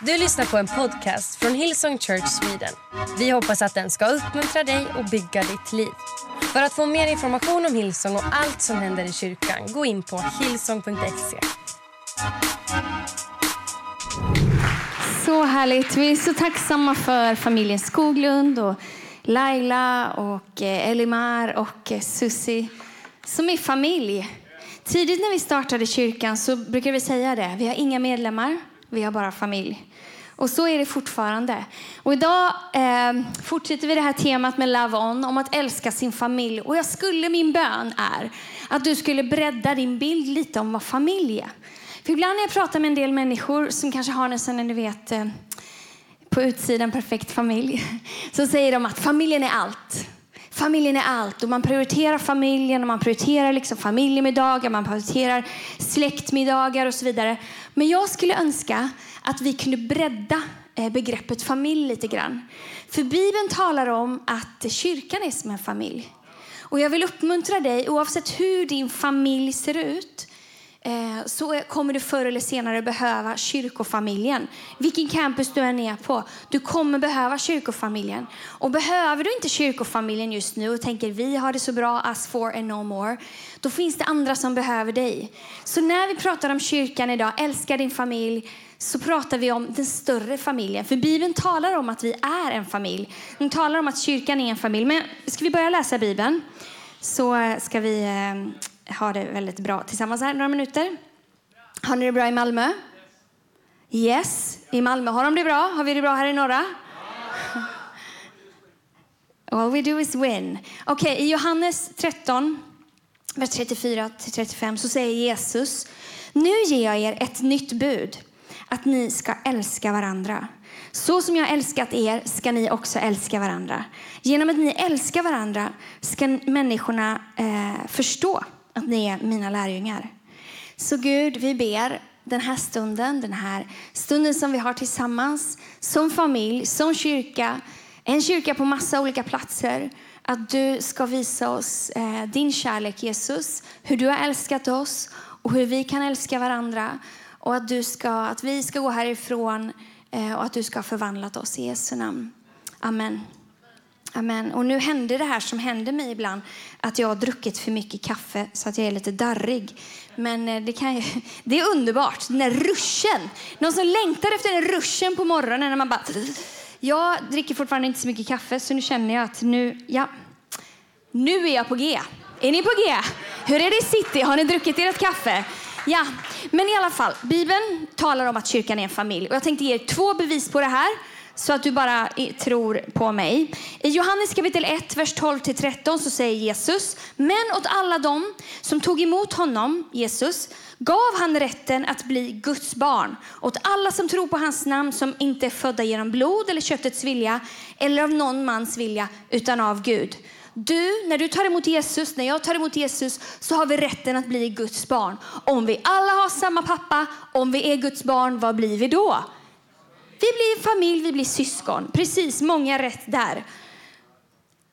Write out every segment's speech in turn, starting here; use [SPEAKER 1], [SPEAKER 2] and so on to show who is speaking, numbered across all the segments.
[SPEAKER 1] Du lyssnar på en podcast från Hillsong Church Sweden. Vi hoppas att den ska uppmuntra dig och bygga ditt liv. För att få mer information om Hillsong och allt som händer i kyrkan, gå in på hillsong.se.
[SPEAKER 2] Så härligt. Vi är så tacksamma för familjen Skoglund och Laila och eh, Elimar och eh, Susi som är familj. Tidigt när vi startade kyrkan så brukade vi säga det. Vi har inga medlemmar, vi har bara familj. Och så är det fortfarande. Och idag eh, fortsätter vi det här temat med Love On, om att älska sin familj. Och jag skulle, min bön är att du skulle bredda din bild lite om vad familj är. För ibland när jag pratar med en del människor som kanske har en sån, ni vet, eh, på utsidan perfekt familj. Så säger de att familjen är allt. Familjen är allt och man prioriterar familjen och man prioriterar liksom familjemiddagar, man prioriterar släktmiddagar och så vidare. Men jag skulle önska att vi kunde bredda eh, begreppet familj lite grann. För Bibeln talar om att kyrkan är som en familj. Och jag vill uppmuntra dig, oavsett hur din familj ser ut, Eh, så kommer du förr eller senare behöva kyrkofamiljen. Vilken campus du än är på, du kommer behöva kyrkofamiljen. Och behöver du inte kyrkofamiljen just nu och tänker vi har det så bra, us for and no more, då finns det andra som behöver dig. Så när vi pratar om kyrkan idag, älska din familj, så pratar vi om den större familjen. För Bibeln talar om att vi är en familj. Den talar om att kyrkan är en familj. Men ska vi börja läsa Bibeln så ska vi eh, ha det väldigt bra tillsammans här några minuter. Har ni det bra i Malmö? Yes, i Malmö har de det bra. Har vi det bra här i norra? All we do is win. Okej, okay, i Johannes 13, vers 34 35 så säger Jesus, nu ger jag er ett nytt bud att ni ska älska varandra. Så som jag älskat er ska ni också älska varandra. Genom att ni älskar varandra ska människorna eh, förstå att ni är mina lärjungar. Så Gud, vi ber den här stunden, den här stunden som vi har tillsammans, som familj, som kyrka, en kyrka på massa olika platser, att du ska visa oss eh, din kärlek Jesus, hur du har älskat oss och hur vi kan älska varandra och att, du ska, att vi ska gå härifrån eh, och att du ska ha förvandlat oss i Jesu namn. Amen. Amen. Och nu händer det här som händer mig ibland, att jag har druckit för mycket kaffe så att jag är lite darrig. Men eh, det, kan, det är underbart, den där ruschen. Någon som längtar efter den ruschen på morgonen när man bara... Jag dricker fortfarande inte så mycket kaffe så nu känner jag att nu, ja, nu är jag på G. Är ni på G? Hur är det i city? Har ni druckit ert kaffe? Ja, men i alla fall, Bibeln talar om att kyrkan är en familj. Och jag tänkte ge er två bevis på det här så att du bara tror på mig. I Johannes kapitel 1, vers 12-13 så säger Jesus, men åt alla dem som tog emot honom, Jesus, gav han rätten att bli Guds barn. Åt alla som tror på hans namn som inte är födda genom blod eller köttets vilja eller av någon mans vilja utan av Gud. Du, när du tar emot Jesus, när jag tar emot Jesus, så har vi rätten att bli Guds barn. Om vi alla har samma pappa, om vi är Guds barn, vad blir vi då? Vi blir familj, vi blir syskon. Precis, många rätt där.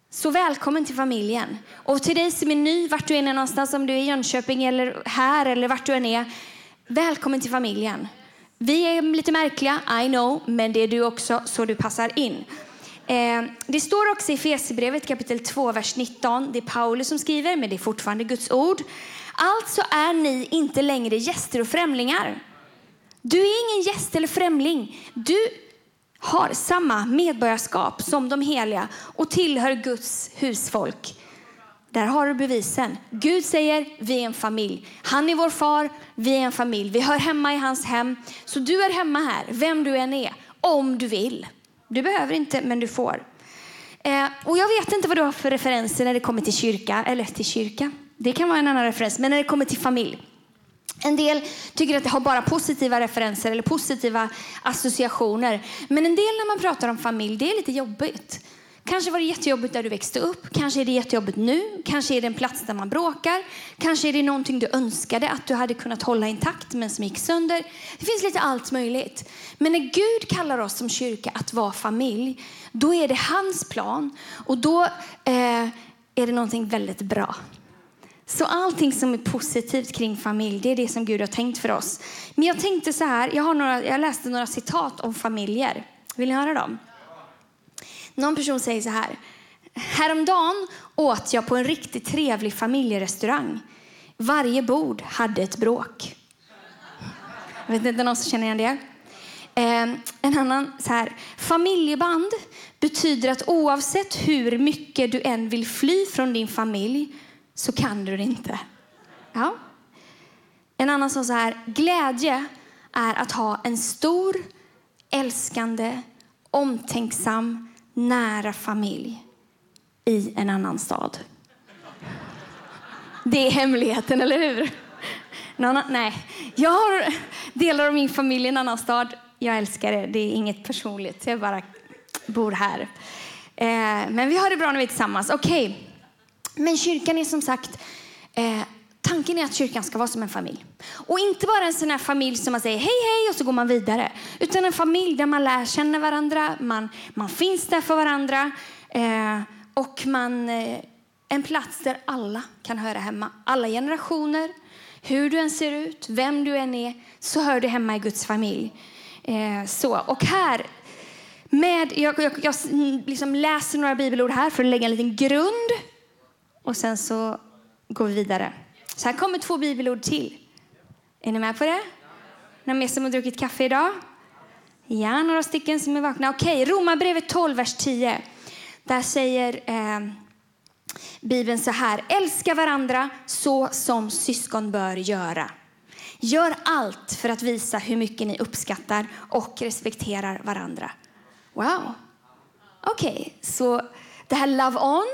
[SPEAKER 2] Så välkommen till familjen. Och till dig som är ny, vart du än är någonstans, om du är i Jönköping eller här eller vart du än är. Välkommen till familjen. Vi är lite märkliga, I know, men det är du också, så du passar in. Eh, det står också i Fesebrevet kapitel 2, vers 19. Det är Paulus som skriver, men det är fortfarande Guds ord. Alltså är ni inte längre gäster och främlingar. Du är ingen gäst eller främling. Du har samma medborgarskap som de heliga och tillhör Guds husfolk. Där har du bevisen. Gud säger vi är en familj. Han är vår far, vi är en familj. Vi hör hemma i hans hem. Så du är hemma här, vem du än är, om du vill. Du behöver inte, men du får. Eh, och jag vet inte vad du har för referenser när det kommer till kyrka, eller till kyrka. Det kan vara en annan referens, men när det kommer till familj. En del tycker att det har bara positiva referenser eller positiva associationer. Men en del när man pratar om familj, det är lite jobbigt. Kanske var det jättejobbigt där du växte upp. Kanske är det jättejobbigt nu. Kanske är det en plats där man bråkar. Kanske är det någonting du önskade att du hade kunnat hålla intakt men som gick sönder. Det finns lite allt möjligt. Men när Gud kallar oss som kyrka att vara familj, då är det hans plan och då eh, är det någonting väldigt bra. Så allting som är positivt kring familj, det är det som Gud har tänkt för oss. Men jag tänkte så här, jag, har några, jag läste några citat om familjer. Vill ni höra dem? Någon person säger så här. Häromdagen åt jag på en riktigt trevlig familjerestaurang. Varje bord hade ett bråk. Jag vet inte någon som känner igen det. Eh, en annan så här. Familjeband betyder att oavsett hur mycket du än vill fly från din familj så kan du det inte. Ja. En annan sa så här. Glädje är att ha en stor, älskande, omtänksam, nära familj i en annan stad. Det är hemligheten, eller hur? Någon, nej, jag har delar av min familj i en annan stad. Jag älskar det. Det är inget personligt. Jag bara bor här. Eh, men vi har det bra när vi är tillsammans. Okej. Okay. Men kyrkan är som sagt eh, Tanken är att kyrkan ska vara som en familj. Och inte bara en sån här familj som man säger hej hej och så går man vidare. Utan en familj där man lär känna varandra, man, man finns där för varandra. Eh, och man, eh, en plats där alla kan höra hemma. Alla generationer, hur du än ser ut, vem du än är, så hör du hemma i Guds familj. Eh, så, och här, med, jag, jag, jag liksom läser några bibelord här för att lägga en liten grund. Och sen så går vi vidare. Så här kommer två bibelord till. Är ni med på det? Några mer som har druckit kaffe idag? Ja, några stycken som är vakna. Okej, Romarbrevet 12, vers 10. Där säger eh, Bibeln så här. Älska varandra så som syskon bör göra. Gör allt för att visa hur mycket ni uppskattar och respekterar varandra. Wow. Okej, okay, så det här love on,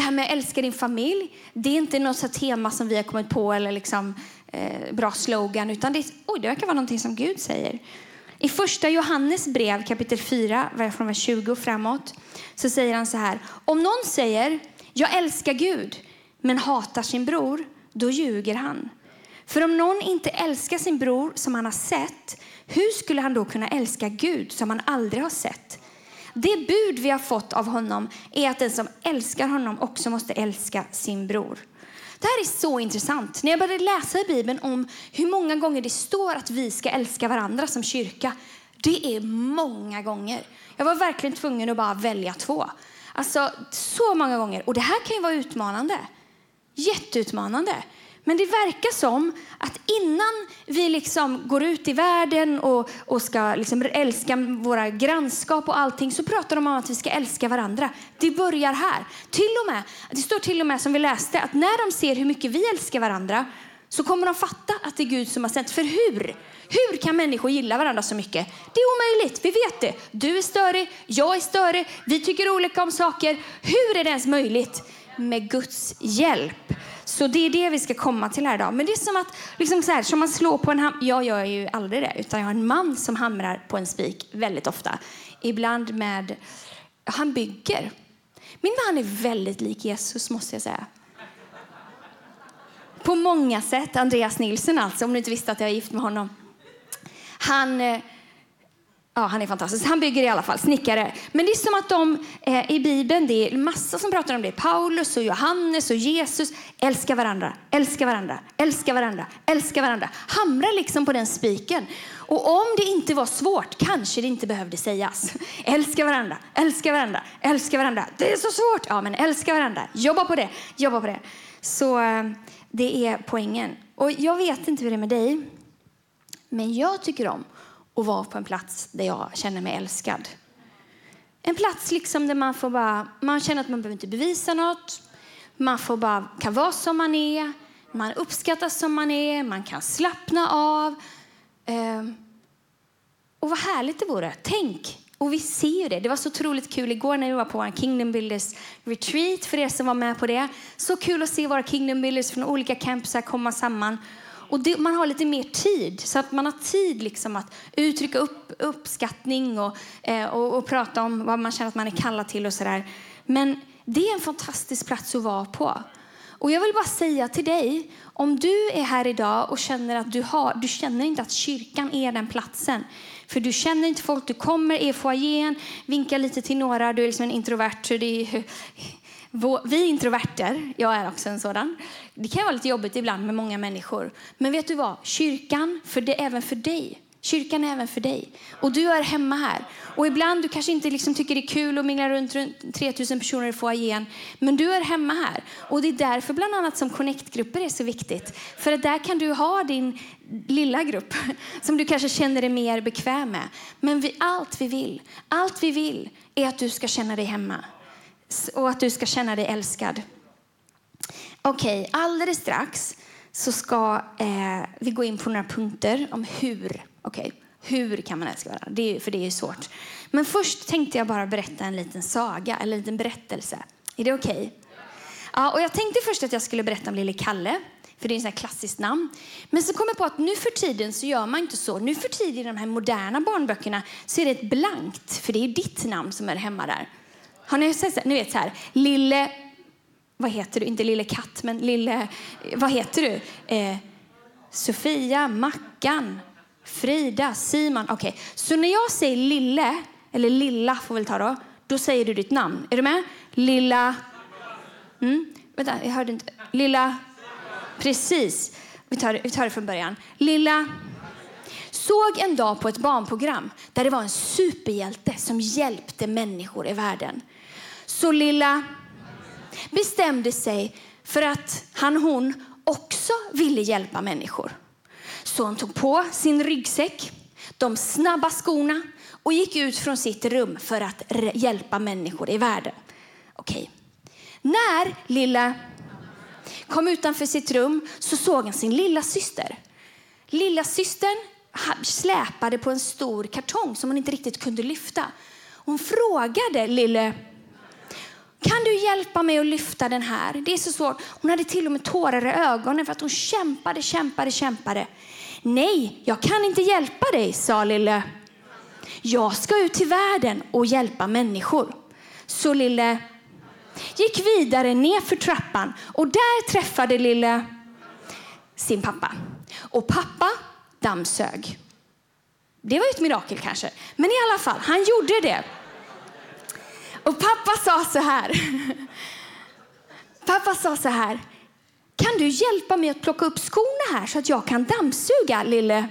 [SPEAKER 2] det här med att älska din familj, det är inte något tema som vi har kommit på eller liksom, eh, bra slogan, utan det, är, oj, det verkar vara någonting som Gud säger. I första Johannes brev kapitel 4, från vers 20 och framåt, så säger han så här. Om någon säger jag älskar Gud men hatar sin bror, då ljuger han. För om någon inte älskar sin bror som han har sett, hur skulle han då kunna älska Gud som han aldrig har sett? Det bud vi har fått av honom är att den som älskar honom också måste älska sin bror. Det här är så intressant. När jag började läsa i Bibeln om hur många gånger det står att vi ska älska varandra som kyrka, det är många gånger. Jag var verkligen tvungen att bara välja två. Alltså så många gånger. Och det här kan ju vara utmanande. Jätteutmanande. Men det verkar som att innan vi liksom går ut i världen och, och ska liksom älska våra grannskap och allting så pratar de om att vi ska älska varandra. Det börjar här. Till och med, det står till och med som vi läste att när de ser hur mycket vi älskar varandra så kommer de fatta att det är Gud som har sänt. För hur? Hur kan människor gilla varandra så mycket? Det är omöjligt. Vi vet det. Du är störig, jag är störig, vi tycker olika om saker. Hur är det ens möjligt? Med Guds hjälp. Så det är det vi ska komma till här idag. Men det är som att, liksom så här, som man slår på en ham Jag gör ju aldrig det, utan jag har en man som hamrar på en spik väldigt ofta. Ibland med, han bygger. Min man är väldigt lik Jesus måste jag säga. På många sätt. Andreas Nilsson alltså, om du inte visste att jag är gift med honom. Han, eh, ja, han är fantastisk. Han bygger i alla fall, snickare. Men det är som att de eh, i Bibeln, det är massa som pratar om det. Paulus och Johannes och Jesus älskar varandra, älskar varandra, älskar varandra, älskar varandra. Hamrar liksom på den spiken. Och om det inte var svårt kanske det inte behövde sägas. Älska varandra, älska varandra, älska varandra. Det är så svårt! Ja, men älska varandra. Jobba på det, jobba på det. Så eh, det är poängen. Och jag vet inte hur det är med dig. Men jag tycker om och vara på en plats där jag känner mig älskad. En plats liksom där man får bara, man känner att man behöver inte bevisa något. Man får bara kan vara som man är. Man uppskattas som man är. Man kan slappna av. Ehm, och vad härligt det vore. Tänk, och vi ser ju det. Det var så otroligt kul igår när vi var på vår Kingdom Builders retreat för er som var med på det. Så kul att se våra Kingdom Builders från olika campusar komma samman och det, man har lite mer tid, så att man har tid liksom att uttrycka upp, uppskattning och, eh, och, och, prata om vad man känner att man är kallad till och sådär. Men det är en fantastisk plats att vara på. Och jag vill bara säga till dig, om du är här idag och känner att du har, du känner inte att kyrkan är den platsen. För du känner inte folk, du kommer i foajén, vinkar lite till några, du är liksom en introvert. Så det är, vi introverter, jag är också en sådan, det kan vara lite jobbigt ibland med många människor. Men vet du vad? Kyrkan, för det, även för dig, Kyrkan är även för dig. Och du är hemma här. Och ibland du kanske inte liksom tycker det är kul att mingla runt, runt 3000 personer i foajén. Men du är hemma här. Och det är därför bland annat som connect-grupper är så viktigt. För att där kan du ha din lilla grupp som du kanske känner dig mer bekväm med. Men vi, allt vi vill, allt vi vill är att du ska känna dig hemma. Och att du ska känna dig älskad. Okej, okay, alldeles strax så ska eh, vi gå in på några punkter om hur okay. hur kan man älska varandra? Det är, för det är ju svårt. Men först tänkte jag bara berätta en liten saga, en liten berättelse. Är det okej? Okay? Ja, och jag tänkte först att jag skulle berätta om lille Kalle, för det är ett klassiskt namn. Men så kom jag på att nu för tiden så gör man inte så. Nu för tiden i de här moderna barnböckerna så är det ett blankt, för det är ditt namn som är hemma där. Har ni sett Ni vet så här, lille, vad heter du? Inte lille katt, men lille, vad heter du? Eh, Sofia, Mackan, Frida, Simon. Okej, okay. så när jag säger lille, eller lilla får vi ta då, då säger du ditt namn. Är du med? Lilla... Mm. Vänta, jag hörde inte. Lilla... Precis. Vi tar, vi tar det från början. Lilla... Såg en dag på ett barnprogram där det var en superhjälte som hjälpte människor i världen. Så lilla bestämde sig för att han hon också ville hjälpa människor. Så hon tog på sin ryggsäck, de snabba skorna och gick ut från sitt rum för att hjälpa människor i världen. Okej. När lilla kom utanför sitt rum så såg han sin lilla syster. Lilla systern släpade på en stor kartong som hon inte riktigt kunde lyfta. Hon frågade lille kan du hjälpa mig att lyfta den här? Det är så svårt. Hon hade till och med tårar i ögonen för att hon kämpade, kämpade, kämpade. Nej, jag kan inte hjälpa dig, sa lille. Jag ska ut till världen och hjälpa människor. Så lille gick vidare ner för trappan och där träffade lille sin pappa. Och pappa dammsög. Det var ett mirakel kanske, men i alla fall, han gjorde det. Och pappa sa så här. Pappa sa så här. Kan du hjälpa mig att plocka upp skorna här så att jag kan dammsuga, lille?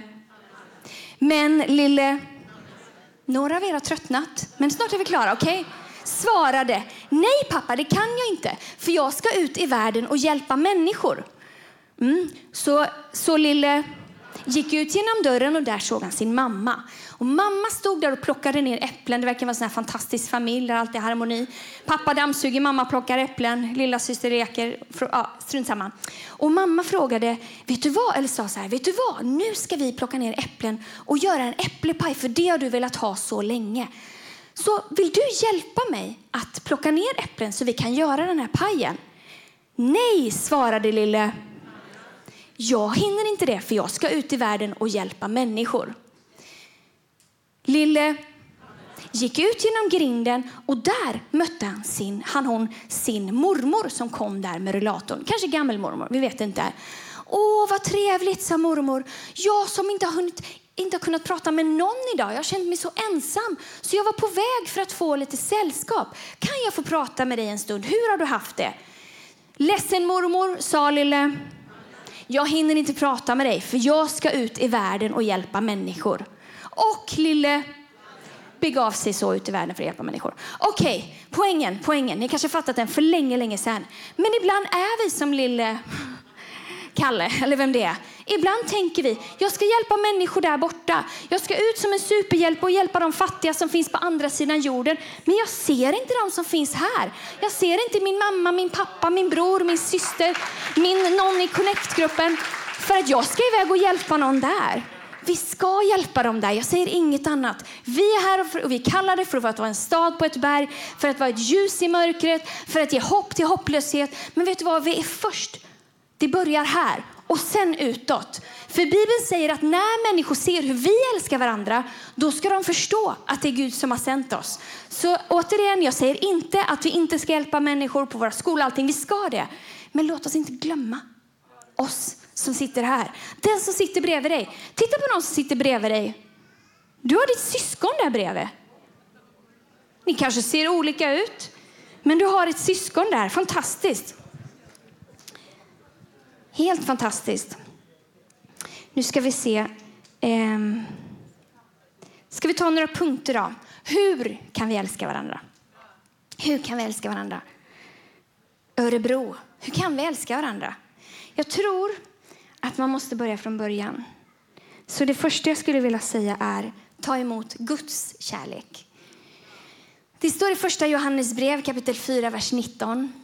[SPEAKER 2] Men lille... Några av er har tröttnat, men snart är vi klara. Okay? Svarade, nej pappa, det kan jag inte, för jag ska ut i världen och hjälpa människor. Mm. Så, så lille gick ut genom dörren och där såg han sin mamma. Och mamma stod där och plockade ner äpplen. Det verkar vara en sån fantastisk familj där allt är harmoni. Pappa dammsuger, mamma plockar äpplen, lilla syster leker. Ja, strunt samma. Och mamma frågade, vet du vad? Eller sa så här, vet du vad? Nu ska vi plocka ner äpplen och göra en äpplepaj, för det har du velat ha så länge. Så vill du hjälpa mig att plocka ner äpplen så vi kan göra den här pajen? Nej, svarade lille. Jag hinner inte det, för jag ska ut i världen och hjälpa människor. Lille gick ut genom grinden och där mötte han sin, han hon, sin mormor som kom där med rullatorn. Kanske gammelmormor, vi vet inte. Åh, vad trevligt, sa mormor. Jag som inte har, hunnit, inte har kunnat prata med någon idag. Jag har känt mig så ensam. Så jag var på väg för att få lite sällskap. Kan jag få prata med dig en stund? Hur har du haft det? Ledsen mormor, sa lille. Jag hinner inte prata med dig för jag ska ut i världen och hjälpa människor. Och lille begav sig så ut i världen för att hjälpa människor. Okej, okay, poängen, poängen. Ni kanske fattat den för länge, länge sedan. Men ibland är vi som lille Kalle, eller vem det är. Ibland tänker vi, jag ska hjälpa människor där borta. Jag ska ut som en superhjälp och hjälpa de fattiga som finns på andra sidan jorden. Men jag ser inte de som finns här. Jag ser inte min mamma, min pappa, min bror, min syster, min, någon i Connect-gruppen. För att jag ska iväg och hjälpa någon där. Vi ska hjälpa dem där. Jag säger inget annat. Vi är här och vi kallar det för att vara en stad på ett berg, för att vara ett ljus i mörkret, för att ge hopp till hopplöshet. Men vet du vad? Vi är först. Det börjar här och sen utåt. För Bibeln säger att när människor ser hur vi älskar varandra, då ska de förstå att det är Gud som har sänt oss. Så återigen, jag säger inte att vi inte ska hjälpa människor på våra skolor, allting. Vi ska det. Men låt oss inte glömma oss som sitter här. Den som sitter bredvid dig. Titta på någon som sitter bredvid dig. Du har ditt syskon där bredvid. Ni kanske ser olika ut. Men du har ett syskon där. Fantastiskt. Helt fantastiskt. Nu ska vi se. Ehm. Ska vi ta några punkter då? Hur kan vi älska varandra? Hur kan vi älska varandra? Örebro, hur kan vi älska varandra? Jag tror att man måste börja från början. Så det första jag skulle vilja säga är ta emot Guds kärlek. Det står i första Johannes brev kapitel 4, vers 19.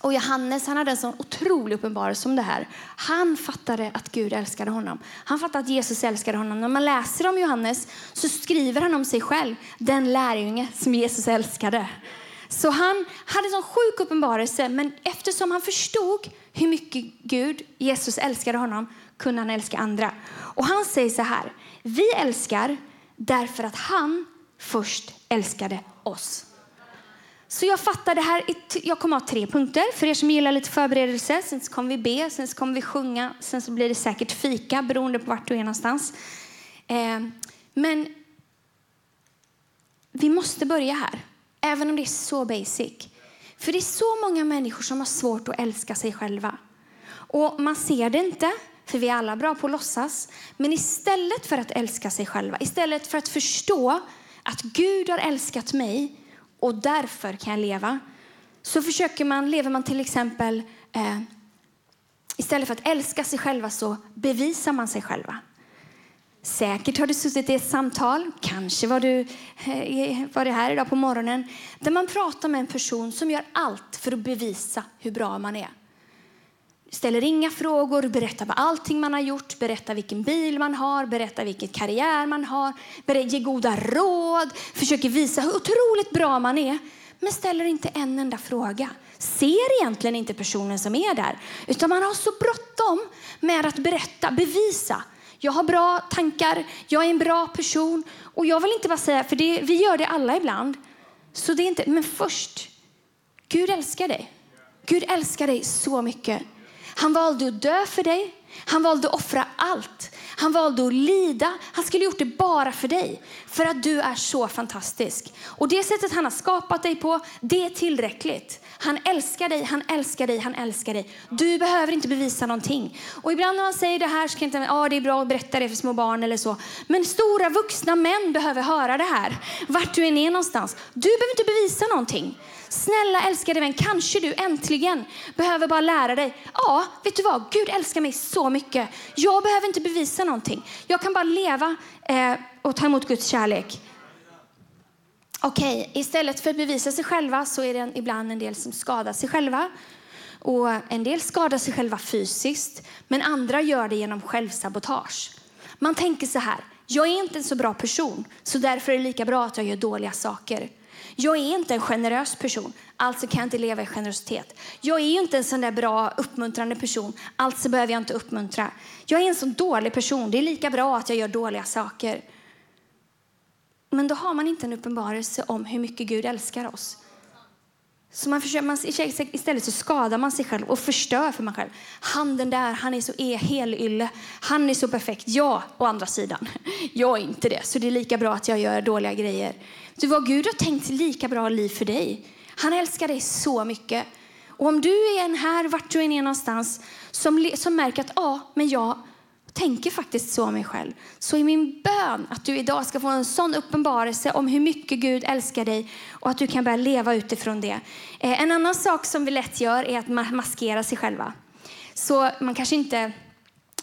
[SPEAKER 2] Och Johannes han hade en sån otrolig uppenbarelse om det här. Han fattade att Gud älskade honom. Han fattade att Jesus älskade honom. När man läser om Johannes så skriver han om sig själv, den lärjunge som Jesus älskade. Så han hade en sån sjuk uppenbarelse, men eftersom han förstod hur mycket Gud, Jesus älskade honom, kunde han älska andra. Och han säger så här, vi älskar därför att han först älskade oss. Så jag fattar det här. Jag kommer ha tre punkter för er som gillar lite förberedelse. Sen kommer vi be, sen kommer vi sjunga, sen så blir det säkert fika beroende på vart du är någonstans. Eh, men vi måste börja här, även om det är så basic. För det är så många människor som har svårt att älska sig själva. Och man ser det inte, för vi är alla bra på att låtsas. Men istället för att älska sig själva, istället för att förstå att Gud har älskat mig och därför kan jag leva. Så försöker man, lever man till exempel, eh, istället för att älska sig själva så bevisar man sig själva. Säkert har du suttit i ett samtal, kanske var du eh, var det här idag på morgonen, där man pratar med en person som gör allt för att bevisa hur bra man är. Ställer inga frågor, berättar vad allting man har gjort, berättar vilken bil man har, berättar vilken karriär man har, ger goda råd, försöker visa hur otroligt bra man är, men ställer inte en enda fråga. Ser egentligen inte personen som är där, utan man har så bråttom med att berätta, bevisa. Jag har bra tankar, jag är en bra person och jag vill inte bara säga, för det, vi gör det alla ibland, så det är inte, men först, Gud älskar dig. Gud älskar dig så mycket. Han valde att dö för dig. Han valde att offra allt. Han valde att lida. Han skulle gjort det bara för dig. För att du är så fantastisk. Och det sättet han har skapat dig på, det är tillräckligt. Han älskar dig, han älskar dig, han älskar dig. Du behöver inte bevisa någonting. Och ibland när man säger det här så kan inte, ah, det är bra att berätta det för små barn eller så. Men stora vuxna män behöver höra det här. Vart du än är någonstans. Du behöver inte bevisa någonting. Snälla älskade vän, kanske du äntligen behöver bara lära dig. Ja, vet du vad? Gud älskar mig så mycket. Jag behöver inte bevisa någonting. Jag kan bara leva eh, och ta emot Guds kärlek. Okej, okay, istället för att bevisa sig själva så är det ibland en del som skadar sig själva. Och en del skadar sig själva fysiskt, men andra gör det genom självsabotage. Man tänker så här, jag är inte en så bra person, så därför är det lika bra att jag gör dåliga saker. Jag är inte en generös person, alltså kan jag inte leva i generositet. Jag är inte en sån där bra uppmuntrande person, alltså behöver jag inte uppmuntra. Jag är en så dålig person, det är lika bra att jag gör dåliga saker. Men då har man inte en uppenbarelse om hur mycket Gud älskar oss. Så man försöker, man, istället så skadar man sig själv och förstör för man själv. Han den där, han är så e, helylle. Han är så perfekt. Jag, å andra sidan, jag är inte det. Så det är lika bra att jag gör dåliga grejer. Du, vad Gud har tänkt lika bra liv för dig. Han älskar dig så mycket. Och om du är en här, vart du än är någonstans, som, som märker att ja, men jag tänker faktiskt så om mig själv, så i min bön att du idag ska få en sån uppenbarelse om hur mycket Gud älskar dig och att du kan börja leva utifrån det. Eh, en annan sak som vi lätt gör är att maskera sig själva. Så man kanske inte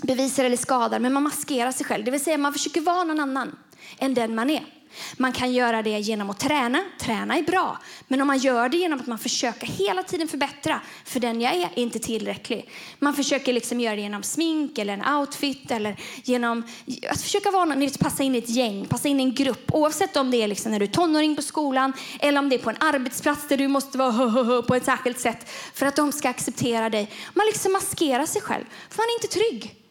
[SPEAKER 2] bevisar eller skadar, men man maskerar sig själv. Det vill säga man försöker vara någon annan än den man är. Man kan göra det genom att träna. Träna är bra. Men om man gör det genom att man försöker hela tiden förbättra, för den jag är är inte tillräcklig. Man försöker liksom göra det genom smink eller en outfit eller genom att försöka vara, passa in i ett gäng, passa in i en grupp. Oavsett om det är liksom när du är tonåring på skolan eller om det är på en arbetsplats där du måste vara på ett särskilt sätt för att de ska acceptera dig. Man liksom maskerar sig själv, för man är inte trygg.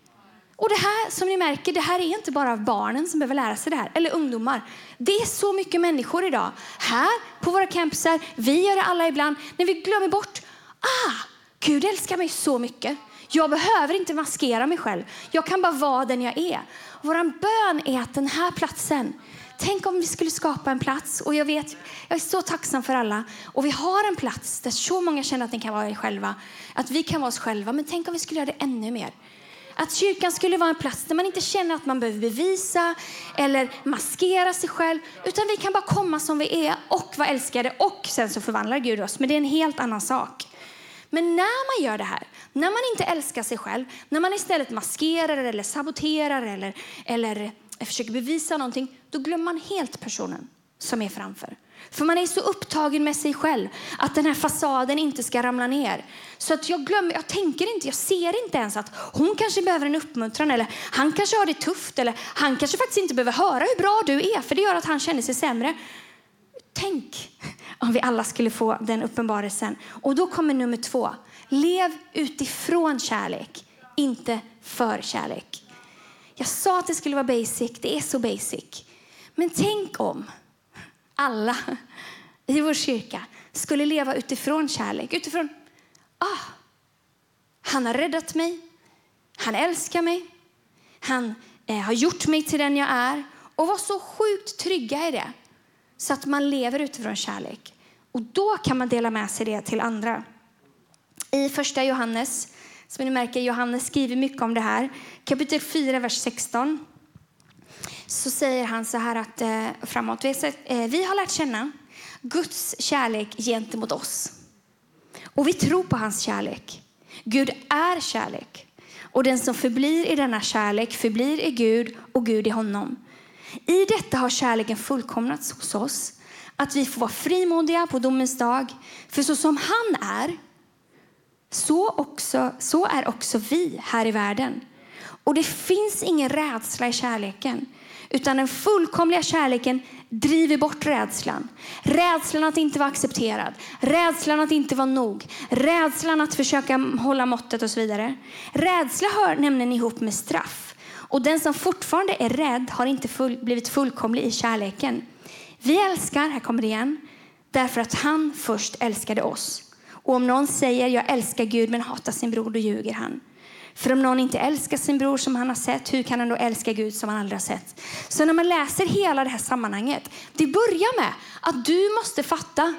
[SPEAKER 2] Och det här som ni märker, det här är inte bara barnen som behöver lära sig det här, eller ungdomar. Det är så mycket människor idag. Här på våra campusar, vi gör det alla ibland, när vi glömmer bort, ah, Gud älskar mig så mycket. Jag behöver inte maskera mig själv. Jag kan bara vara den jag är. Vår bön är att den här platsen, Tänk om vi skulle skapa en plats. Och jag vet, jag är så tacksam för alla. Och vi har en plats där så många känner att ni kan vara själva. Att vi kan vara oss själva. Men tänk om vi skulle göra det ännu mer. Att kyrkan skulle vara en plats där man inte känner att man behöver bevisa eller maskera sig själv. Utan vi kan bara komma som vi är och vara älskade. Och sen så förvandlar Gud oss. Men det är en helt annan sak. Men när man gör det här, när man inte älskar sig själv, när man istället maskerar eller saboterar eller, eller försöker bevisa någonting, då glömmer man helt personen som är framför. För man är så upptagen med sig själv att den här fasaden inte ska ramla ner. Så att jag glömmer, jag tänker inte, jag ser inte ens att hon kanske behöver en uppmuntran eller han kanske har det tufft eller han kanske faktiskt inte behöver höra hur bra du är för det gör att han känner sig sämre. Tänk om vi alla skulle få den uppenbarelsen. Och då kommer nummer två. Lev utifrån kärlek, inte för kärlek. Jag sa att det skulle vara basic, det är så basic. Men tänk om alla i vår kyrka skulle leva utifrån kärlek. Utifrån, ah, han har räddat mig, han älskar mig, han eh, har gjort mig till den jag är. Och var så sjukt trygga i det, så att man lever utifrån kärlek. Och då kan man dela med sig det till andra. I första Johannes, som ni märker, Johannes skriver mycket om det här. Kapitel 4, vers 16 så säger han så här att eh, framåt. Vi, eh, vi har lärt känna Guds kärlek gentemot oss. Och vi tror på hans kärlek. Gud är kärlek. Och den som förblir i denna kärlek förblir i Gud och Gud i honom. I detta har kärleken fullkomnats hos oss. Att vi får vara frimodiga på domens dag. För så som han är, så, också, så är också vi här i världen. Och det finns ingen rädsla i kärleken. Utan den fullkomliga kärleken driver bort rädslan. Rädslan att inte vara accepterad, rädslan att inte vara nog, rädslan att försöka hålla måttet och så vidare. Rädsla hör nämligen ihop med straff. Och den som fortfarande är rädd har inte full, blivit fullkomlig i kärleken. Vi älskar, här kommer det igen, därför att han först älskade oss. Och om någon säger jag älskar Gud men hatar sin bror, då ljuger han. För om någon inte älskar sin bror som han har sett, hur kan han då älska Gud som han aldrig har sett? Så när man läser hela det här sammanhanget, det börjar med att du måste fatta,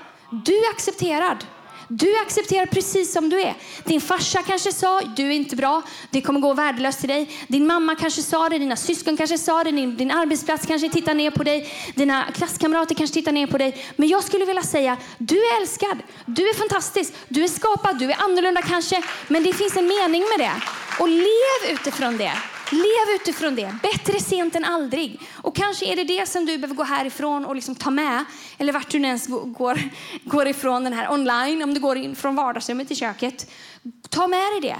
[SPEAKER 2] du är accepterad. Du accepterar precis som du är. Din farsa kanske sa, du är inte bra, det kommer gå värdelöst till dig. Din mamma kanske sa det, dina syskon kanske sa det, din, din arbetsplats kanske tittar ner på dig, dina klasskamrater kanske tittar ner på dig. Men jag skulle vilja säga, du är älskad, du är fantastisk, du är skapad, du är annorlunda kanske, men det finns en mening med det. Och lev utifrån det. Lev utifrån det. Bättre sent än aldrig. Och kanske är det det som du behöver gå härifrån och liksom ta med. Eller vart du ens går, går ifrån den här online. Om du går in från vardagsrummet till köket. Ta med dig det.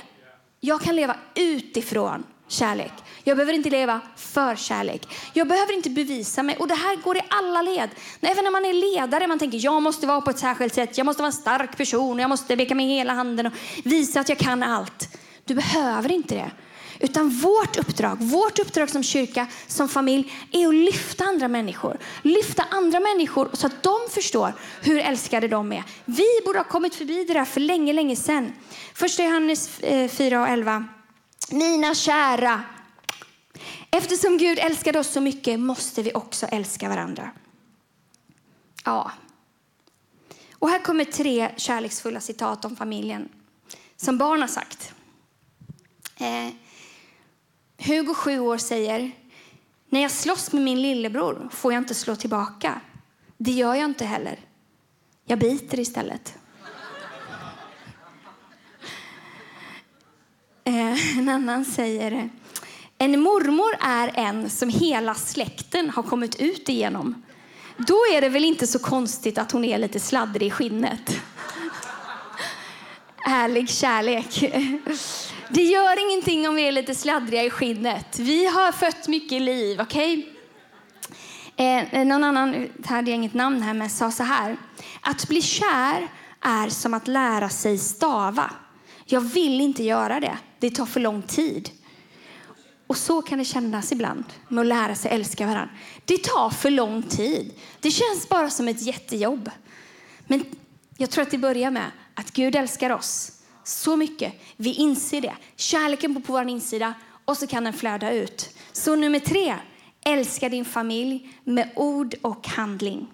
[SPEAKER 2] Jag kan leva utifrån kärlek. Jag behöver inte leva för kärlek. Jag behöver inte bevisa mig. Och det här går i alla led. Även när man är ledare, man tänker jag måste vara på ett särskilt sätt. Jag måste vara en stark person. Jag måste beka med hela handen och visa att jag kan allt. Du behöver inte det. Utan vårt uppdrag, vårt uppdrag som kyrka, som familj, är att lyfta andra människor. Lyfta andra människor så att de förstår hur älskade de är. Vi borde ha kommit förbi det där för länge, länge sedan. Första Johannes eh, 4 och 11. Mina kära, eftersom Gud älskade oss så mycket måste vi också älska varandra. Ja. Och här kommer tre kärleksfulla citat om familjen som barn har sagt. Eh, Hugo, sju år, säger när jag slåss med min lillebror får jag inte slå tillbaka. Det gör jag inte heller. Jag biter istället. Eh, en annan säger en mormor är en som hela släkten har kommit ut igenom. Då är det väl inte så konstigt att hon är lite sladdrig i skinnet. Härlig kärlek. Det gör ingenting om vi är lite sladdriga i skinnet. Vi har fött mycket liv, okej? Okay? Eh, någon annan, hade jag inget namn här, men sa så här. Att bli kär är som att lära sig stava. Jag vill inte göra det. Det tar för lång tid. Och så kan det kännas ibland med att lära sig älska varandra. Det tar för lång tid. Det känns bara som ett jättejobb. Men jag tror att det börjar med att Gud älskar oss så mycket. Vi inser det. Kärleken bor på vår insida och så kan den flöda ut. Så nummer tre, älska din familj med ord och handling.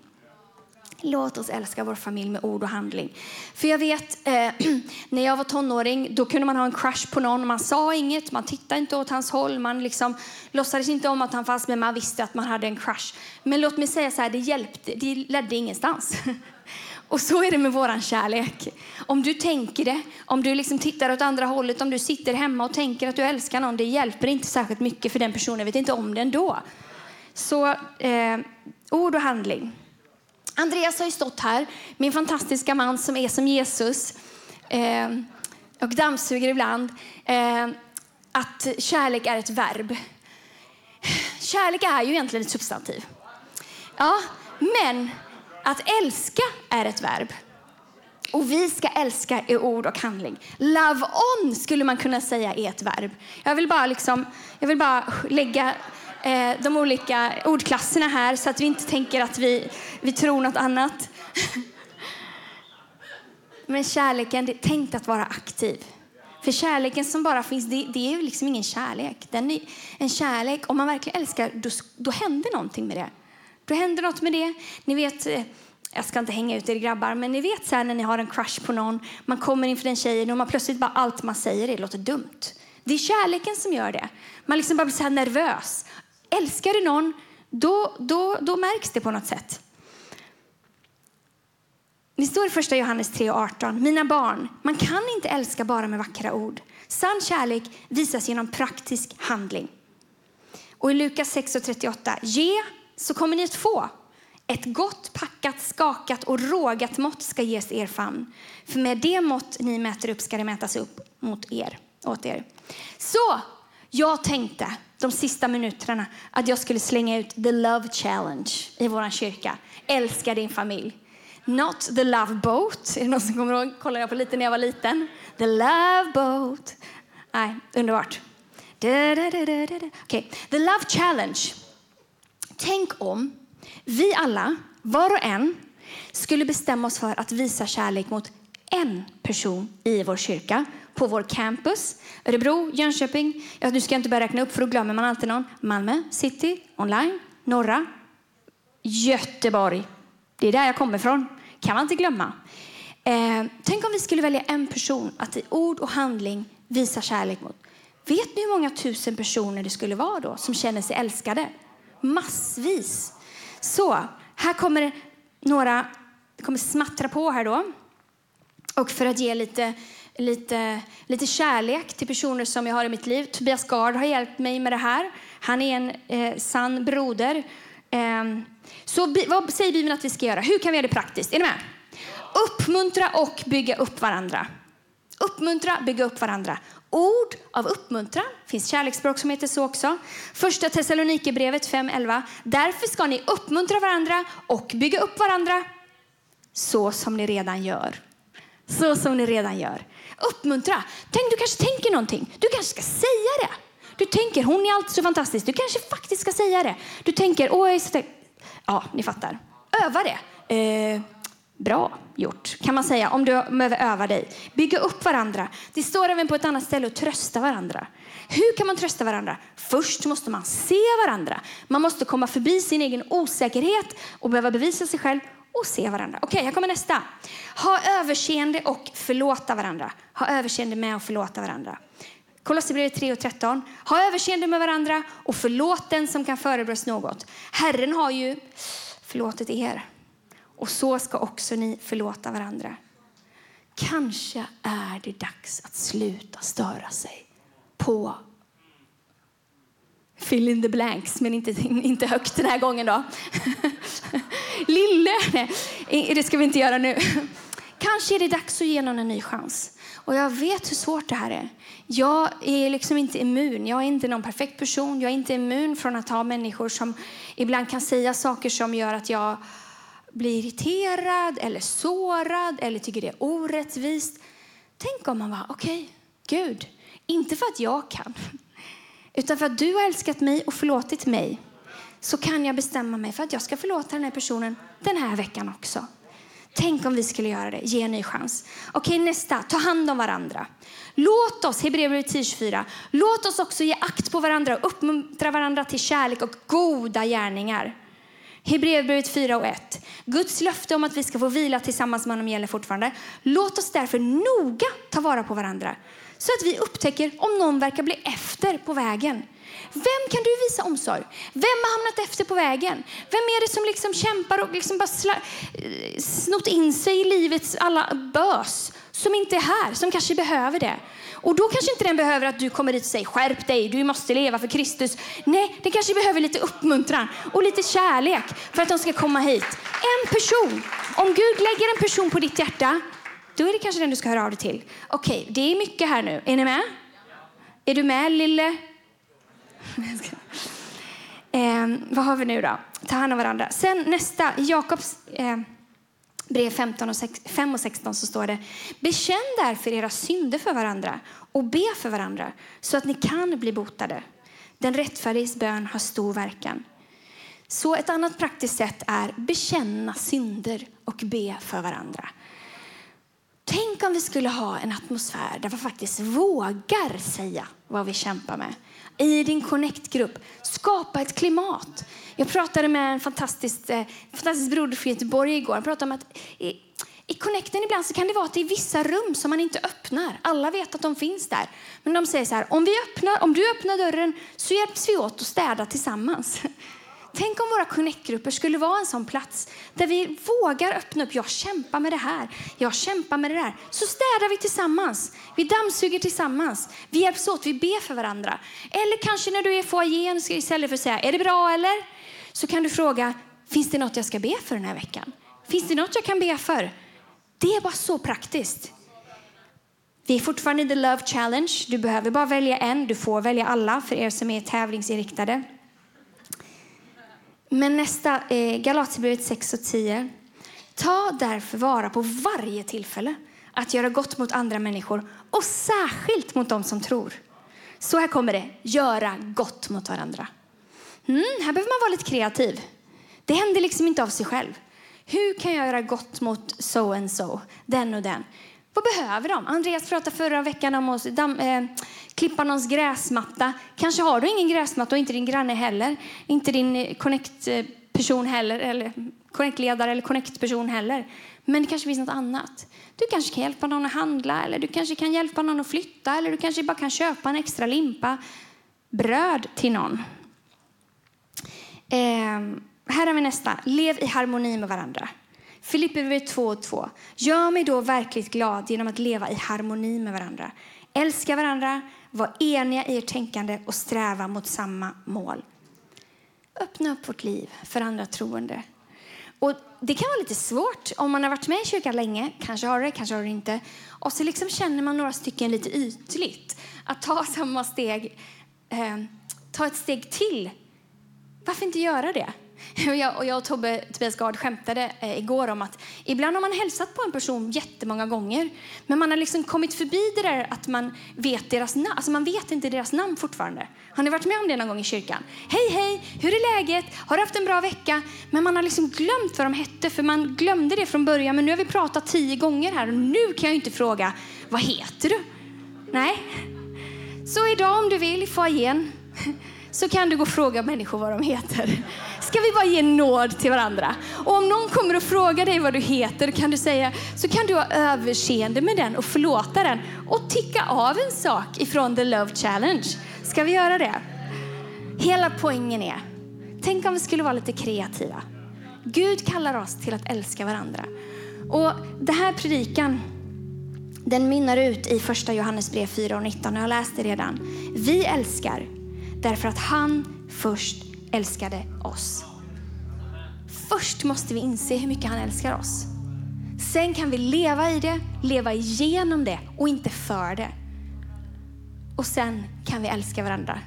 [SPEAKER 2] Låt oss älska vår familj med ord och handling. För jag vet, eh, när jag var tonåring, då kunde man ha en crush på någon. Man sa inget, man tittade inte åt hans håll, man liksom låtsades inte om att han fanns, men man visste att man hade en crush. Men låt mig säga så här, det hjälpte, det ledde ingenstans. Och så är det med våran kärlek. Om du tänker det, om du liksom tittar åt andra hållet, om du sitter hemma och tänker att du älskar någon, det hjälper inte särskilt mycket för den personen vet inte om det ändå. Så eh, ord och handling. Andreas har ju stått här, min fantastiska man som är som Jesus eh, och dammsuger ibland. Eh, att kärlek är ett verb. Kärlek är ju egentligen ett substantiv. Ja, men att älska är ett verb. Och vi ska älska i ord och handling. Love on skulle man kunna säga är ett verb. Jag vill bara, liksom, jag vill bara lägga eh, de olika ordklasserna här så att vi inte tänker att vi, vi tror något annat. Men kärleken, det är tänkt att vara aktiv. För kärleken som bara finns, det, det är liksom ingen kärlek. Den är, en kärlek, om man verkligen älskar, då, då händer någonting med det. Då händer något med det. Ni vet, eh, jag ska inte hänga ut er grabbar, men ni vet så här när ni har en crush på någon, man kommer inför den tjejen och man plötsligt bara allt man säger det låter dumt. Det är kärleken som gör det. Man liksom bara blir så nervös. Älskar du någon, då, då, då märks det på något sätt. Det står i första Johannes 3.18. Mina barn, man kan inte älska bara med vackra ord. Sann kärlek visas genom praktisk handling. Och i Lukas 6.38. Ge så kommer ni att få. Ett gott packat, skakat och rågat mått ska ges er famn. För med det mått ni mäter upp ska det mätas upp mot er, åt er. Så jag tänkte de sista minuterna att jag skulle slänga ut the love challenge i vår kyrka. Älska din familj. Not the love boat. Är det någon som kommer ihåg? Kollade jag på lite när jag var liten. The love boat. Nej, underbart. Okay. The love challenge. Tänk om vi alla, var och en, skulle bestämma oss för att visa kärlek mot en person i vår kyrka, på vår campus. Örebro, Jönköping. Ja, du ska inte börja räkna upp för då glömmer man alltid någon. Malmö, city, online, norra, Göteborg. Det är där jag kommer ifrån. kan man inte glömma. Eh, tänk om vi skulle välja en person att i ord och handling visa kärlek mot. Vet ni hur många tusen personer det skulle vara då som känner sig älskade? Massvis. Så, här kommer några, det kommer smattra på här då. Och för att ge lite, lite, lite kärlek till personer som jag har i mitt liv. Tobias Gard har hjälpt mig med det här. Han är en eh, sann broder. Eh, så vad säger Bibeln att vi ska göra? Hur kan vi göra det praktiskt? Är ni med? Uppmuntra och bygga upp varandra. Uppmuntra, bygga upp varandra. Ord av uppmuntran. finns kärleksspråk som heter så också. Första Thessalonikerbrevet 5.11. Därför ska ni uppmuntra varandra och bygga upp varandra så som ni redan gör. Så som ni redan gör. Uppmuntra. Tänk, du kanske tänker någonting. Du kanske ska säga det. Du tänker, hon är alltid så fantastisk. Du kanske faktiskt ska säga det. Du tänker, åh, jag är så... Ja, ni fattar. Öva det. Eh, Bra gjort, kan man säga, om du behöver öva dig. Bygga upp varandra. Det står även på ett annat ställe att trösta varandra. Hur kan man trösta varandra? Först måste man se varandra. Man måste komma förbi sin egen osäkerhet och behöva bevisa sig själv och se varandra. Okej, okay, här kommer nästa. Ha överseende och förlåta varandra. Ha överseende med och förlåta varandra. Kolosserbrevet 3 och 13. Ha överseende med varandra och förlåt den som kan förebrås något. Herren har ju förlåtit er och så ska också ni förlåta varandra. Kanske är det dags att sluta störa sig på fill in the blanks, men inte, inte högt den här gången då. Lille, nej, det ska vi inte göra nu. Kanske är det dags att ge någon en ny chans. Och jag vet hur svårt det här är. Jag är liksom inte immun. Jag är inte någon perfekt person. Jag är inte immun från att ha människor som ibland kan säga saker som gör att jag blir irriterad eller sårad eller tycker det är orättvist. Tänk om man var okej, okay, Gud, inte för att jag kan, utan för att du har älskat mig och förlåtit mig så kan jag bestämma mig för att jag ska förlåta den här personen den här veckan också. Tänk om vi skulle göra det. Ge en ny chans. Okej, nästa. Ta hand om varandra. Låt oss, Hebreerbrevet 10.24, låt oss också ge akt på varandra och uppmuntra varandra till kärlek och goda gärningar. Hebreerbrevet 4 och 1. Guds löfte om att vi ska få vila tillsammans med honom gäller fortfarande. Låt oss därför noga ta vara på varandra så att vi upptäcker om någon verkar bli efter på vägen. Vem kan du visa omsorg? Vem har hamnat efter på vägen? Vem är det som liksom kämpar och liksom bara sla- eh, snott in sig i livets alla bös som inte är här, som kanske behöver det? Och då kanske inte den behöver att du kommer dit och säger skärp dig, du måste leva för Kristus. Nej, den kanske behöver lite uppmuntran och lite kärlek för att de ska komma hit. En person. Om Gud lägger en person på ditt hjärta, då är det kanske den du ska höra av dig till. Okej, okay, det är mycket här nu. Är ni med? Är du med, lille? Eh, vad har vi nu då? Ta hand om varandra. Sen nästa, Jakobs eh, brev 15 och 6, 5 och 16 så står det Bekänn därför era synder för varandra och be för varandra så att ni kan bli botade. Den rättfärdiges bön har stor verkan. Så ett annat praktiskt sätt är bekänna synder och be för varandra. Tänk om vi skulle ha en atmosfär där vi faktiskt vågar säga vad vi kämpar med. I din Connect-grupp, skapa ett klimat. Jag pratade med en fantastisk, eh, fantastisk broder från Göteborg igår. Han pratade om att i, i Connecten ibland så kan det vara att det är vissa rum som man inte öppnar. Alla vet att de finns där. Men de säger så här, om, vi öppnar, om du öppnar dörren så hjälps vi åt att städa tillsammans. Tänk om våra connect-grupper skulle vara en sån plats där vi vågar öppna upp. Jag kämpar med det här. Jag kämpar med det där. Så städar vi tillsammans. Vi dammsuger tillsammans. Vi hjälps åt. Vi ber för varandra. Eller kanske när du är i foajén istället för att säga är det bra eller? Så kan du fråga finns det något jag ska be för den här veckan? Finns det något jag kan be för? Det är bara så praktiskt. Vi är fortfarande i the love challenge. Du behöver bara välja en. Du får välja alla för er som är tävlingsinriktade. Men nästa, eh, Galaterbrevet 6 och 10. Ta därför vara på varje tillfälle att göra gott mot andra människor och särskilt mot dem som tror. Så här kommer det, göra gott mot varandra. Mm, här behöver man vara lite kreativ. Det händer liksom inte av sig själv. Hur kan jag göra gott mot so and so, den och den? Vad behöver de? Andreas pratade förra veckan om att damm, eh, klippa någons gräsmatta. Kanske har du ingen gräsmatta och inte din granne heller. Inte din eh, connect-person heller, eller connect-ledare eller connect-person heller. Men det kanske finns något annat. Du kanske kan hjälpa någon att handla, eller du kanske kan hjälpa någon att flytta, eller du kanske bara kan köpa en extra limpa bröd till någon. Eh, här har vi nästa. Lev i harmoni med varandra. Filipperbrevet 2.2. Gör mig då verkligt glad genom att leva i harmoni med varandra. Älska varandra, var eniga i ert tänkande och sträva mot samma mål. Öppna upp vårt liv för andra troende. Och det kan vara lite svårt om man har varit med i kyrkan länge. Kanske har det, kanske har det inte. Och så liksom känner man några stycken lite ytligt. Att ta samma steg, eh, ta ett steg till. Varför inte göra det? Och jag, och jag och Tobbe Tobias Gard skämtade eh, igår om att ibland har man hälsat på en person jättemånga gånger men man har liksom kommit förbi det där att man vet deras namn. Alltså man vet inte deras namn fortfarande. Har ni varit med om det någon gång i kyrkan? Hej, hej, hur är läget? Har du haft en bra vecka? Men man har liksom glömt vad de hette för man glömde det från början. Men nu har vi pratat tio gånger här och nu kan jag inte fråga vad heter du? Nej. Så idag om du vill i foajén så kan du gå och fråga människor vad de heter. Ska vi bara ge nåd till varandra? Och om någon kommer och frågar dig vad du heter kan du säga, så kan du ha överseende med den och förlåta den och ticka av en sak ifrån The Love Challenge. Ska vi göra det? Hela poängen är, tänk om vi skulle vara lite kreativa. Gud kallar oss till att älska varandra. Och det här predikan, den mynnar ut i första Johannesbrev 4 och 19. Jag läste redan. Vi älskar därför att han först älskade oss. Först måste vi inse hur mycket han älskar oss. Sen kan vi leva i det, leva igenom det och inte för det. Och sen kan vi älska varandra.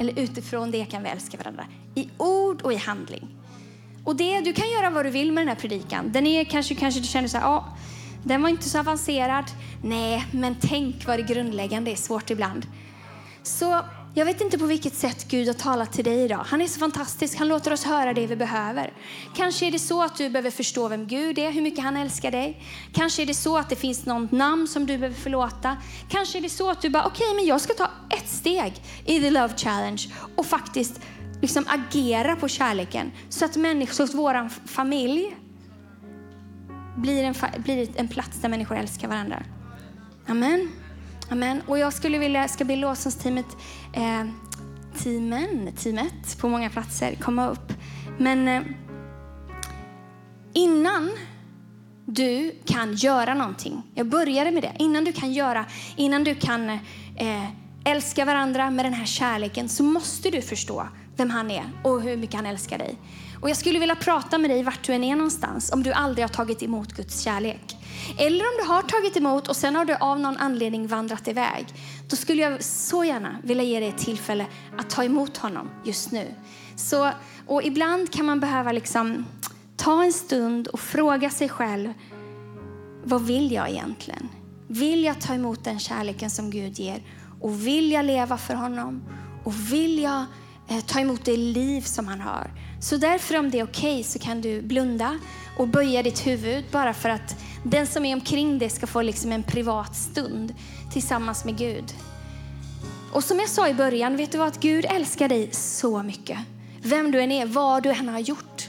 [SPEAKER 2] Eller utifrån det kan vi älska varandra. I ord och i handling. Och det, du kan göra vad du vill med den här predikan. Den är kanske, kanske du känner så här, ja, den var inte så avancerad. Nej, men tänk vad det grundläggande är svårt ibland. Så jag vet inte på vilket sätt Gud har talat till dig idag. Han är så fantastisk. Han låter oss höra det vi behöver. Kanske är det så att du behöver förstå vem Gud är, hur mycket han älskar dig. Kanske är det så att det finns något namn som du behöver förlåta. Kanske är det så att du bara, okej, okay, men jag ska ta ett steg i the love challenge och faktiskt liksom agera på kärleken så att människor, så att vår familj blir en, blir en plats där människor älskar varandra. Amen. Amen. Och jag skulle vilja, ska be lovsångsteamet, eh, teamen, teamet på många platser komma upp. Men eh, innan du kan göra någonting, jag började med det, innan du kan göra, innan du kan eh, älska varandra med den här kärleken så måste du förstå vem han är och hur mycket han älskar dig. Och jag skulle vilja prata med dig vart du än är någonstans om du aldrig har tagit emot Guds kärlek. Eller om du har tagit emot och sen har du av någon anledning vandrat iväg. Då skulle jag så gärna vilja ge dig ett tillfälle att ta emot honom just nu. Så, och ibland kan man behöva liksom ta en stund och fråga sig själv, vad vill jag egentligen? Vill jag ta emot den kärleken som Gud ger? Och vill jag leva för honom? Och vill jag eh, ta emot det liv som han har? Så därför om det är okej okay, så kan du blunda och böja ditt huvud bara för att den som är omkring dig ska få liksom en privat stund tillsammans med Gud. Och som jag sa i början, vet du vad? Att Gud älskar dig så mycket. Vem du än är, vad du än har gjort.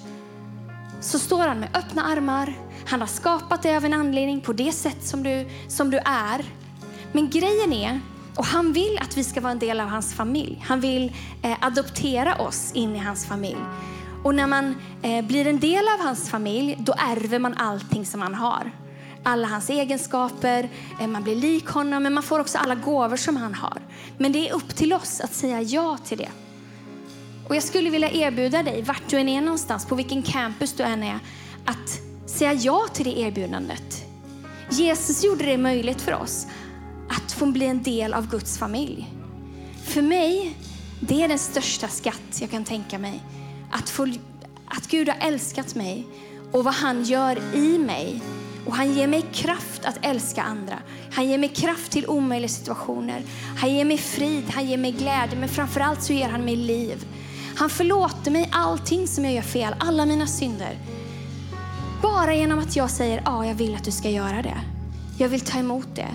[SPEAKER 2] Så står han med öppna armar. Han har skapat dig av en anledning på det sätt som du, som du är. Men grejen är, och han vill att vi ska vara en del av hans familj. Han vill eh, adoptera oss in i hans familj. Och när man eh, blir en del av hans familj, då ärver man allting som han har. Alla hans egenskaper, eh, man blir lik honom, men man får också alla gåvor som han har. Men det är upp till oss att säga ja till det. Och jag skulle vilja erbjuda dig, vart du än är någonstans, på vilken campus du än är, att säga ja till det erbjudandet. Jesus gjorde det möjligt för oss att få bli en del av Guds familj. För mig, det är den största skatt jag kan tänka mig. Att, få, att Gud har älskat mig och vad han gör i mig. Och han ger mig kraft att älska andra. Han ger mig kraft till omöjliga situationer. Han ger mig frid, han ger mig glädje, men framförallt så ger han mig liv. Han förlåter mig allting som jag gör fel, alla mina synder. Bara genom att jag säger ja, jag vill att du ska göra det. Jag vill ta emot det.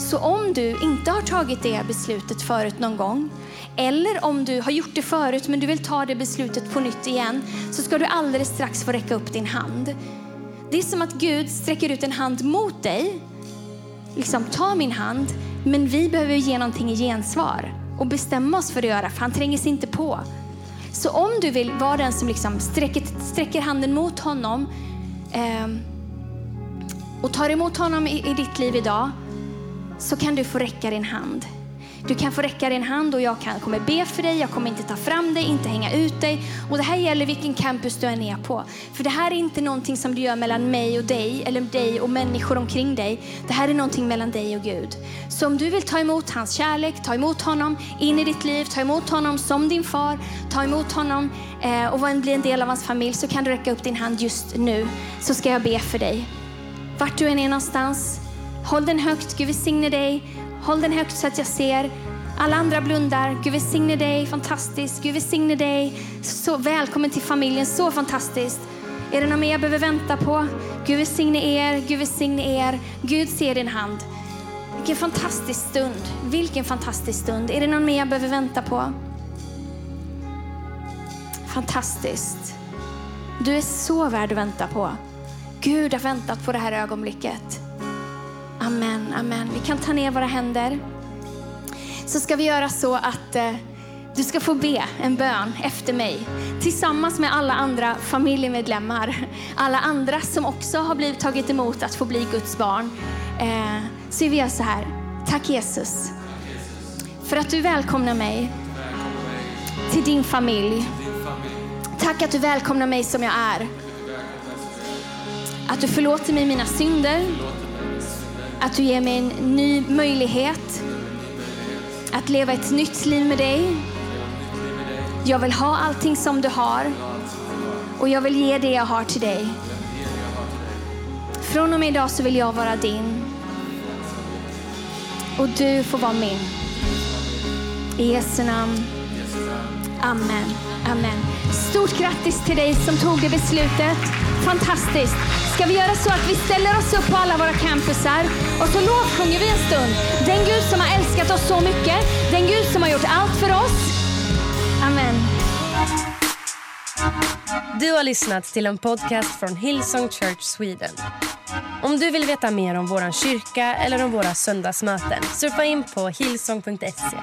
[SPEAKER 2] Så om du inte har tagit det beslutet förut någon gång, eller om du har gjort det förut men du vill ta det beslutet på nytt igen, så ska du alldeles strax få räcka upp din hand. Det är som att Gud sträcker ut en hand mot dig. Liksom, ta min hand, men vi behöver ge någonting i gensvar och bestämma oss för att göra, för han tränger sig inte på. Så om du vill vara den som liksom sträcker, sträcker handen mot honom eh, och tar emot honom i, i ditt liv idag, så kan du få räcka din hand. Du kan få räcka din hand och jag kan, kommer be för dig. Jag kommer inte ta fram dig, inte hänga ut dig. Och det här gäller vilken campus du än är på. För det här är inte någonting som du gör mellan mig och dig eller dig och människor omkring dig. Det här är någonting mellan dig och Gud. Så om du vill ta emot hans kärlek, ta emot honom in i ditt liv, ta emot honom som din far, ta emot honom eh, och bli en del av hans familj så kan du räcka upp din hand just nu så ska jag be för dig. Vart du än är någonstans, håll den högt. Gud välsigne dig. Håll den högt så att jag ser. Alla andra blundar. Gud välsigne dig, fantastiskt. Gud välsigne dig. Så välkommen till familjen, så fantastiskt. Är det något mer jag behöver vänta på? Gud välsigne er, Gud välsigne er. Gud ser din hand. Vilken fantastisk stund. Vilken fantastisk stund. Är det någon mer jag behöver vänta på? Fantastiskt. Du är så värd att vänta på. Gud har väntat på det här ögonblicket. Amen, amen. Vi kan ta ner våra händer. Så ska vi göra så att eh, du ska få be en bön efter mig tillsammans med alla andra familjemedlemmar. Alla andra som också har blivit tagit emot att få bli Guds barn. Eh, så vi gör så här. Tack Jesus för att du välkomnar mig till din familj. Tack att du välkomnar mig som jag är. Att du förlåter mig mina synder att du ger mig en ny möjlighet att leva ett nytt liv med dig. Jag vill ha allting som du har och jag vill ge det jag har till dig. Från och med idag så vill jag vara din och du får vara min. I Jesu namn. Amen. Amen. Stort grattis till dig som tog det beslutet. Fantastiskt. Ska vi göra så att vi ställer oss upp på alla våra campusar och så lovsjunger vi en stund. Den Gud som har älskat oss så mycket. Den Gud som har gjort allt för oss. Amen.
[SPEAKER 1] Du har lyssnat till en podcast från Hillsong Church Sweden. Om du vill veta mer om vår kyrka eller om våra söndagsmöten surfa in på hillsong.se.